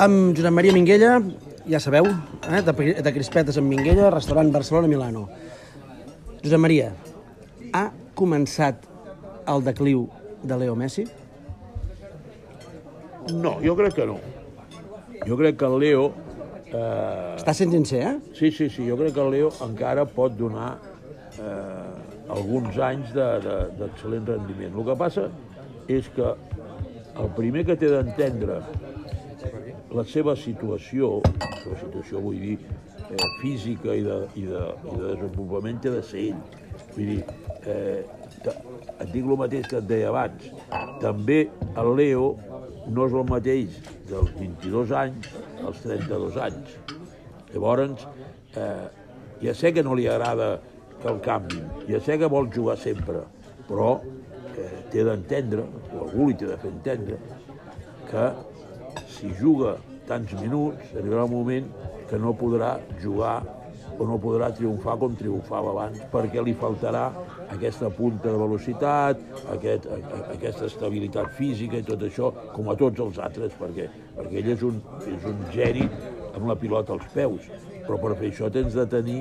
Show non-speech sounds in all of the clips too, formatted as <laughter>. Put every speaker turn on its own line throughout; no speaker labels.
Amb Josep Maria Minguella, ja sabeu, eh, de, de crispetes amb Minguella, restaurant Barcelona-Milano. Josep Maria, ha començat el decliu de Leo Messi?
No, jo crec que no. Jo crec que el Leo... Eh,
Està sent sincer, eh?
sí, sí, sí, jo crec que el Leo encara pot donar eh, alguns anys d'excel·lent de, de, rendiment. El que passa és que el primer que té d'entendre la seva situació, la seva situació vull dir, eh, física i de, i, de, i de desenvolupament té de ser ell. Vull dir, eh, et dic el mateix que et deia abans. També el Leo no és el mateix dels 22 anys als 32 anys. Llavors, eh, ja sé que no li agrada que el canvin, ja sé que vol jugar sempre, però eh, té d'entendre, o algú li té de fer entendre, que si juga tants minuts, arribarà un moment que no podrà jugar o no podrà triomfar com triomfava abans, perquè li faltarà aquesta punta de velocitat, aquest, a, aquesta estabilitat física i tot això, com a tots els altres, perquè, perquè ell és un, és un geni amb la pilota als peus, però per fer això tens de tenir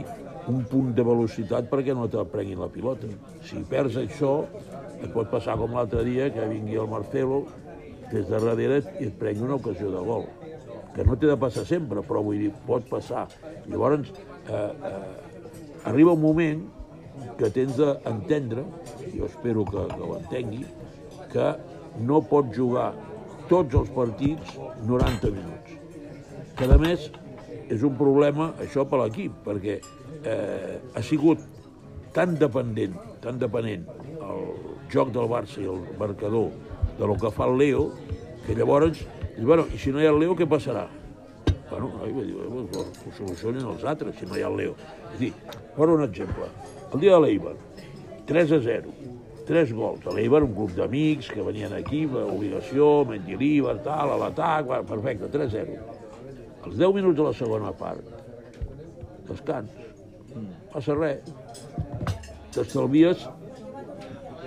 un punt de velocitat perquè no te prenguin la pilota. Si perds això, et pot passar com l'altre dia, que vingui el Marcelo des de darrere i et prengui una ocasió de gol. Que no té de passar sempre, però vull dir, pot passar. Llavors, eh, eh, arriba un moment que tens d'entendre, jo espero que, que ho entengui, que no pot jugar tots els partits 90 minuts. Que a més és un problema això per l'equip, perquè eh, ha sigut tan dependent, tan dependent el joc del Barça i el marcador de lo que fa el Leo, que llavors, i, bueno, i si no hi ha el Leo, què passarà? Bueno, ai, dir, ho solucionen els altres, si no hi ha el Leo. És dir, per un exemple, el dia de l'Eibar, 3 a 0, 3 gols. A l'Eibar, un grup d'amics que venien aquí, obligació, Mendilibar, tal, a l'atac, perfecte, 3 a 0. Els 10 minuts de la segona part, descans, passa res. T'estalvies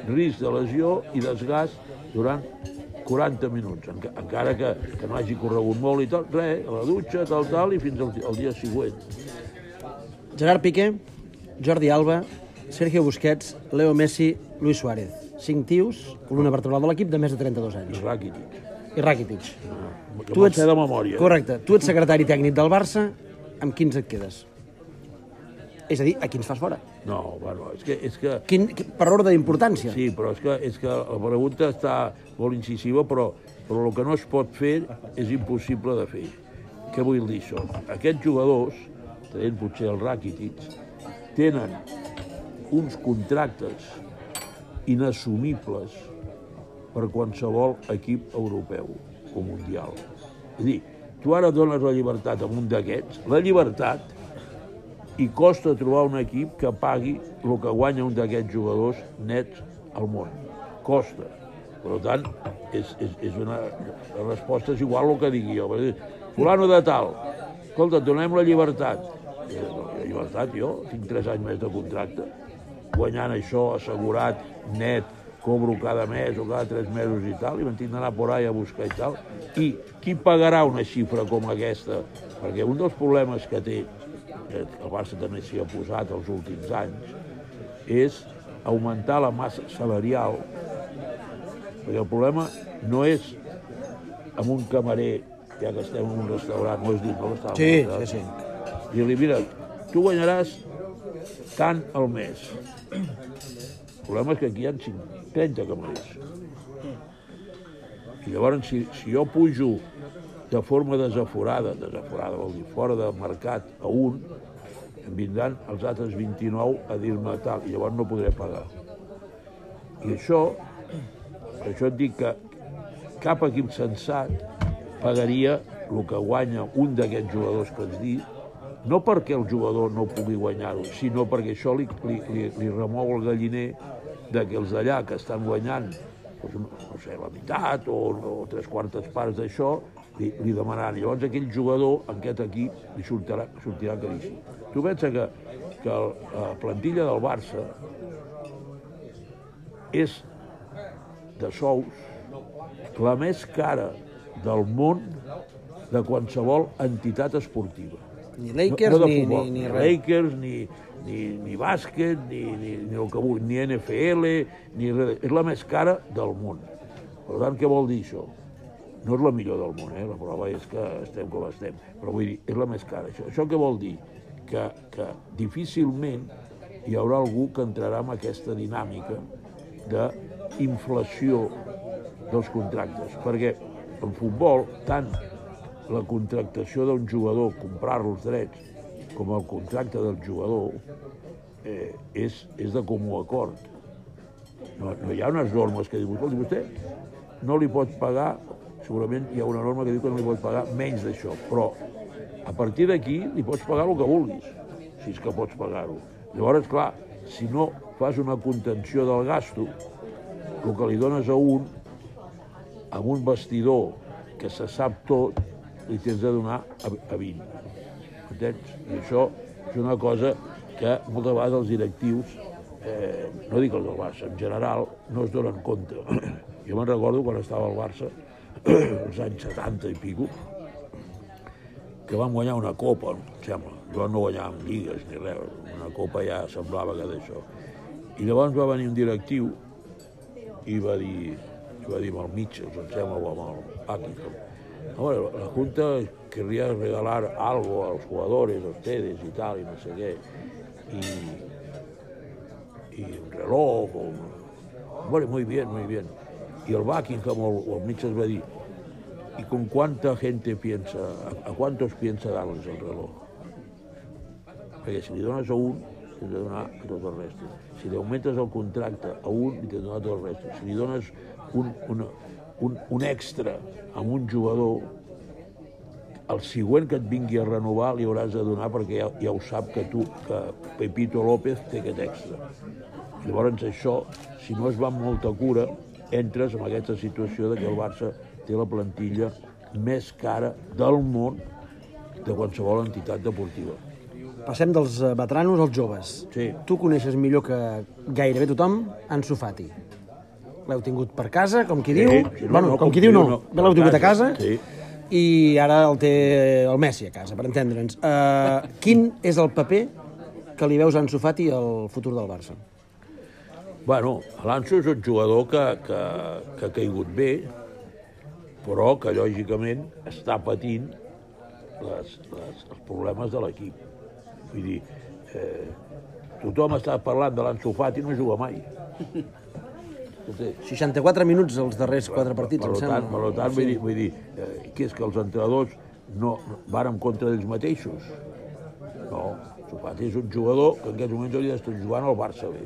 risc de lesió i desgast durant 40 minuts, encara que, que no hagi corregut molt i tal, res, a la dutxa, tal, tal, i fins al, al dia següent.
Gerard Piqué, Jordi Alba, Sergio Busquets, Leo Messi, Luis Suárez. Cinc tios, columna vertebral de l'equip de més de 32 anys.
I Rakitic.
I Rakitic.
Ah, tu ets... de memòria.
Correcte. Tu ets secretari tècnic del Barça, amb quins et quedes? És a dir, a quins fas fora?
No, bueno, és que... És que...
Quin, per ordre d'importància.
Sí, però és que, és que la pregunta està molt incisiva, però, però el que no es pot fer és impossible de fer. Què vull dir això? Aquests jugadors, tenint potser el Rakitic, tenen uns contractes inassumibles per qualsevol equip europeu o mundial. És a dir, tu ara dones la llibertat a un d'aquests, la llibertat i costa trobar un equip que pagui el que guanya un d'aquests jugadors nets al món. Costa. Per tant, és, és, és una... La resposta és igual el que digui jo. Fulano de tal, escolta, donem la llibertat. La llibertat, jo tinc 3 anys més de contracte, guanyant això assegurat, net, cobro cada mes o cada tres mesos i tal, i me'n tinc d'anar por ahí a buscar i tal. I qui pagarà una xifra com aquesta? Perquè un dels problemes que té que el Barça també s'hi ha posat els últims anys, és augmentar la massa salarial, perquè el problema no és amb un camarer, ja que estem en un restaurant, no és dit, no l'estàvem
Sí, sí, sí.
Dir-li, mira, tu guanyaràs tant al mes. El problema és que aquí hi ha 30 camarers. I llavors, si, si jo pujo de forma desaforada, desaforada vol dir fora de mercat a un, em vindran els altres 29 a dir-me tal, i llavors no podré pagar. I això, per això et dic que cap equip sensat pagaria el que guanya un d'aquests jugadors que has dit, no perquè el jugador no pugui guanyar-ho, sinó perquè això li, li, li, li remou el galliner de que els d'allà que estan guanyant doncs, no sé, la meitat o, o tres quartes parts d'això, li, li demanaran. Llavors aquell jugador aquest equip li sortirà, sortirà caríssim. Tu pensa que, que la plantilla del Barça és de sous la més cara del món de qualsevol entitat esportiva.
Ni Lakers
de
ni,
futbol,
ni, ni res.
Lakers, ni, ni, ni bàsquet, ni, ni, ni el que vulgui, ni NFL, ni res. És la més cara del món. Per tant, què vol dir això? No és la millor del món, eh? la prova és que estem com estem, però vull dir, és la més cara. Això, això què vol dir? Que, que difícilment hi haurà algú que entrarà en aquesta dinàmica d'inflació dels contractes, perquè en futbol, tant la contractació d'un jugador, comprar els drets, com el contracte del jugador, eh, és, és de comú acord. No, no hi ha unes normes que diuen, escolti, vostè no li pot pagar, segurament hi ha una norma que diu que no li pot pagar menys d'això, però a partir d'aquí li pots pagar el que vulguis, si és que pots pagar-ho. Llavors, clar, si no fas una contenció del gasto, el que li dones a un, amb un vestidor que se sap tot, li tens de donar a, a 20. Entens? I això és una cosa que moltes vegades els directius, eh, no dic els del Barça, en general, no es donen compte. <clears throat> Jo me'n recordo quan estava al Barça, <clears throat> als anys 70 i pico, que vam guanyar una copa, em sembla. Jo no guanyàvem lligues ni res, una copa ja semblava que d'això. I llavors va venir un directiu i va dir, i va dir amb el Mitchell, em sembla, o amb el Buckingham, Hombre, la Junta querría regalar algo a los jugadores, a ustedes y tal, y no sé qué. Y, y un reloj, o muy bien, muy bien. Y el Buckingham o, el Mitchell va ¿y con cuánta gente piensa, a, a cuántos piensa darles el reloj? Perquè si li dones a un, li de donar a tot el resto. Si li augmentes el contracte a un, li de donar el resto. Si li dones un, una, un, un extra amb un jugador, el següent que et vingui a renovar li hauràs de donar perquè ja, ja ho sap que tu, que Pepito López té aquest extra. Llavors això, si no es va amb molta cura, entres en aquesta situació de que el Barça té la plantilla més cara del món de qualsevol entitat deportiva.
Passem dels eh, veteranos als joves.
Sí.
Tu coneixes millor que gairebé tothom Ansu Fati. L'heu tingut per casa, com qui
Sí,
diu.
sí, no,
bueno,
no,
com qui diu no. Bé, l'heu tingut a casa.
Sí.
I ara el té el Messi a casa, per entendre'ns. Uh, quin és el paper que li veus a Ansu Fati al futur del Barça?
Bueno, l'Anso és un jugador que, que, que ha caigut bé, però que lògicament està patint les, les, els problemes de l'equip. Vull dir, eh, tothom està parlant de l'Anso Fati no juga mai. Escolta,
64 minuts els darrers quatre partits,
per
em sembla.
per tant vull dir, vull dir eh, que és que els entrenadors no van en contra d'ells mateixos. No, Sofati és un jugador que en aquests moments hauria d'estar jugant al Barça bé.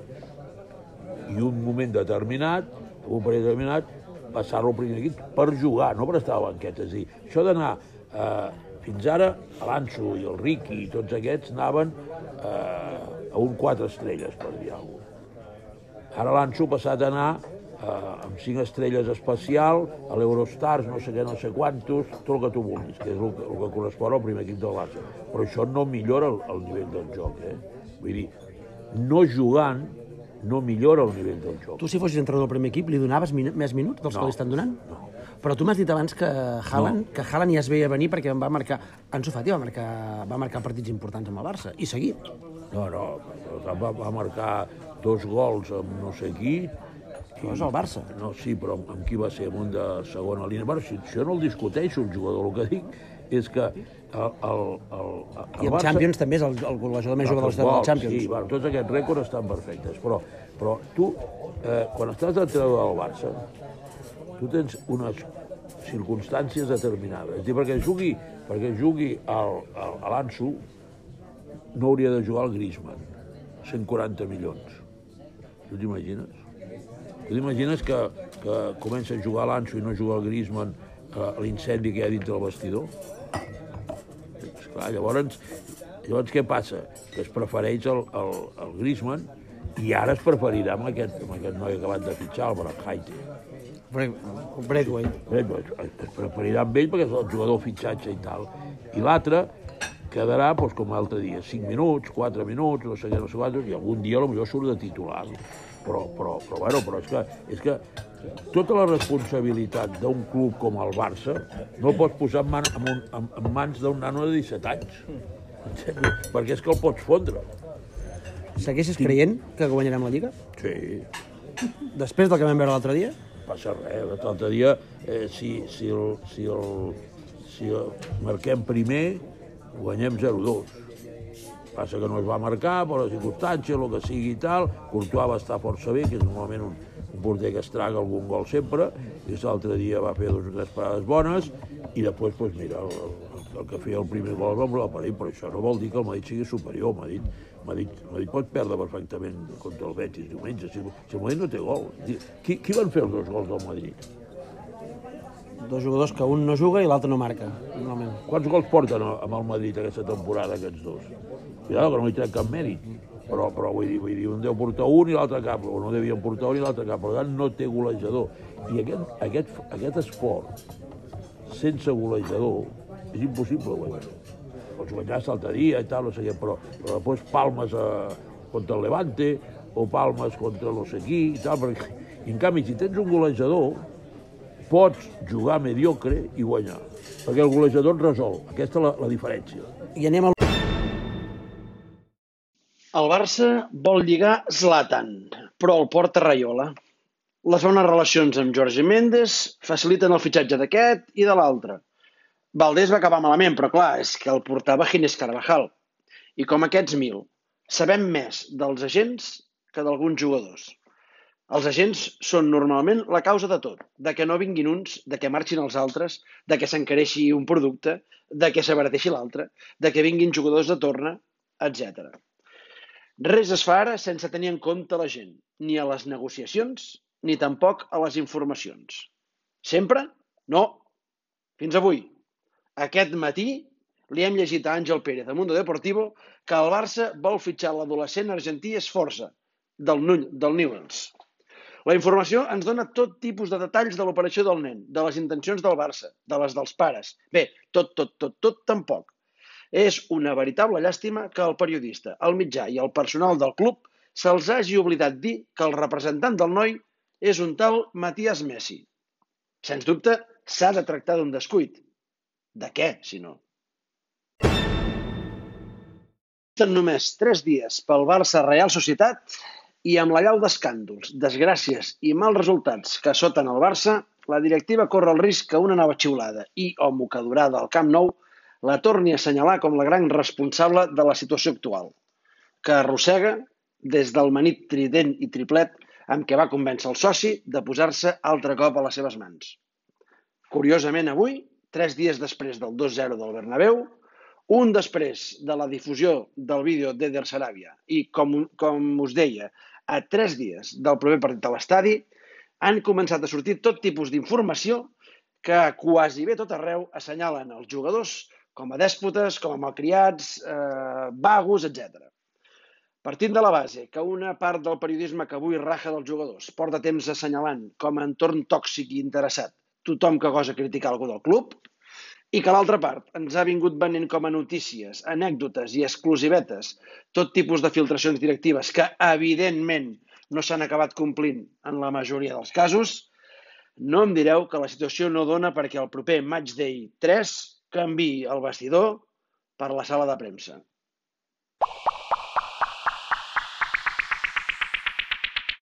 I un moment determinat, un parell determinat, passar-lo al primer equip per jugar, no per estar a la banqueta. És a dir, això d'anar... Eh, fins ara, l'Anso i el Riqui i tots aquests anaven eh, a un quatre estrelles, per dir alguna cosa. Ara l'Anso ha passat a anar eh, amb cinc estrelles especial, a l'Eurostars, no sé què, no sé quantos, tot el que tu vulguis, que és el que, el que correspon al primer equip del Barça. Però això no millora el, el nivell del joc, eh? Vull dir, no jugant no millora el nivell del joc.
Tu, si fossis entrenador del primer equip, li donaves minu més minuts dels
No.
que li estan donant?
No.
Però tu m'has dit abans que Haaland, no. que Haaland ja es veia venir perquè va marcar... Ansu Fati va marcar, va marcar partits importants amb el Barça, i seguit.
No, no, va, va marcar dos gols amb no sé qui,
Això és el Barça.
No, sí, però amb, amb qui va ser? Amb un de segona línia. Bueno, si, això no el discuteixo, el jugador. El que dic és que el, el, el, el
I el Champions també és el, el golejador més jove de del Champions.
Sí, bueno, tots aquests rècords estan perfectes, però, però tu, eh, quan estàs d'entrenador del Barça, tu tens unes circumstàncies determinades. És dir, perquè jugui, perquè jugui el, el, a l'Anso, no hauria de jugar el Griezmann. 140 milions. Tu t'imagines? Tu t'imagines que, que comença a jugar l'Anso i no juga el Griezmann a l'incendi que hi ha dintre del vestidor? Esclar, llavors, llavors què passa? Que es prefereix el, el, el Griezmann i ara es preferirà amb aquest, amb aquest noi acabat de fitxar, el Brackheiter.
Bradway.
Es preferirà amb ell perquè és el jugador fitxatge i tal. I l'altre quedarà, doncs, com l'altre dia, 5 minuts, 4 minuts, no sé què, no sé quantos, i algun dia potser surt de titular. Però, però, però, bueno, però és que, és que tota la responsabilitat d'un club com el Barça no el pots posar en, man, en, un, en, en mans d'un nano de 17 anys. <laughs> Perquè és que el pots fondre.
Segueixes creient que guanyarem la Lliga?
Sí,
Després del que vam veure l'altre dia?
passa res. L'altre dia, eh, si, si, el, si, el, si el marquem primer, guanyem 0-2. Passa que no es va marcar per la circumstància, el que sigui i tal. Courtois va estar força bé, que és normalment un, un porter que es traga algun gol sempre, i l'altre dia va fer dues o tres parades bones, i després, doncs, mira, el, el, el que feia el primer gol va amb l'aparell, però això no vol dir que el Madrid sigui superior. M'ha dit, m'ha dit, dit, pot perdre perfectament contra el Betis diumenge, si, si el Madrid no té gol. Qui, qui van fer els dos gols del Madrid?
Dos jugadors que un no juga i l'altre no marca, normalment.
Quants gols porten amb el Madrid aquesta temporada, aquests dos? Cuidado, que no hi trec cap mèrit. Però, però vull dir, vull dir, un deu portar un i l'altre cap, o no devien portar un i l'altre cap, per tant no té golejador. I aquest, aquest, aquest esport, sense golejador, és impossible guanyar. Pots guanyar l'altre dia i tal, no sé què, però, però després palmes a, contra el Levante o palmes contra no sé qui i tal, perquè, i en canvi, si tens un golejador, pots jugar mediocre i guanyar, perquè el golejador et resol. Aquesta és la, la diferència.
I anem al...
El Barça vol lligar Zlatan, però el porta Raiola. Les bones relacions amb Jorge Méndez faciliten el fitxatge d'aquest i de l'altre. Valdés va acabar malament, però clar, és que el portava Ginés Carvajal. I com aquests mil, sabem més dels agents que d'alguns jugadors. Els agents són normalment la causa de tot, de que no vinguin uns, de que marxin els altres, de que s'encareixi un producte, de que s'abarateixi l'altre, de que vinguin jugadors de torna, etc. Res es fa ara sense tenir en compte la gent, ni a les negociacions, ni tampoc a les informacions. Sempre? No. Fins avui. Aquest matí li hem llegit a Àngel Pérez, a Mundo Deportivo, que el Barça vol fitxar l'adolescent argentí Esforza, del, Null, del Newells. La informació ens dona tot tipus de detalls de l'operació del nen, de les intencions del Barça, de les dels pares. Bé, tot, tot, tot, tot tampoc. És una veritable llàstima que el periodista, el mitjà i el personal del club se'ls hagi oblidat dir que el representant del noi és un tal Matías Messi. Sens dubte, s'ha de tractar d'un descuit. De què, si no? En només tres dies pel Barça Real Societat i amb la llau d'escàndols, desgràcies i mals resultats que soten el Barça, la directiva corre el risc que una nova xiulada i o mocadurada al Camp Nou la torni a assenyalar com la gran responsable de la situació actual, que arrossega des del manit trident i triplet amb què va convèncer el soci de posar-se altre cop a les seves mans. Curiosament, avui, tres dies després del 2-0 del Bernabéu, un després de la difusió del vídeo d'Eder Saràbia i, com, com us deia, a tres dies del primer partit a l'estadi, han començat a sortir tot tipus d'informació que quasi bé tot arreu assenyalen els jugadors com a dèspotes, com a malcriats, eh, vagos, etc. Partint de la base que una part del periodisme que avui raja dels jugadors porta temps assenyalant com a entorn tòxic i interessat tothom que gosa criticar algú del club, i que l'altra part ens ha vingut venent com a notícies, anècdotes i exclusivetes tot tipus de filtracions directives que, evidentment, no s'han acabat complint en la majoria dels casos, no em direu que la situació no dona perquè el proper Match Day 3 canvi el vestidor per la sala de premsa.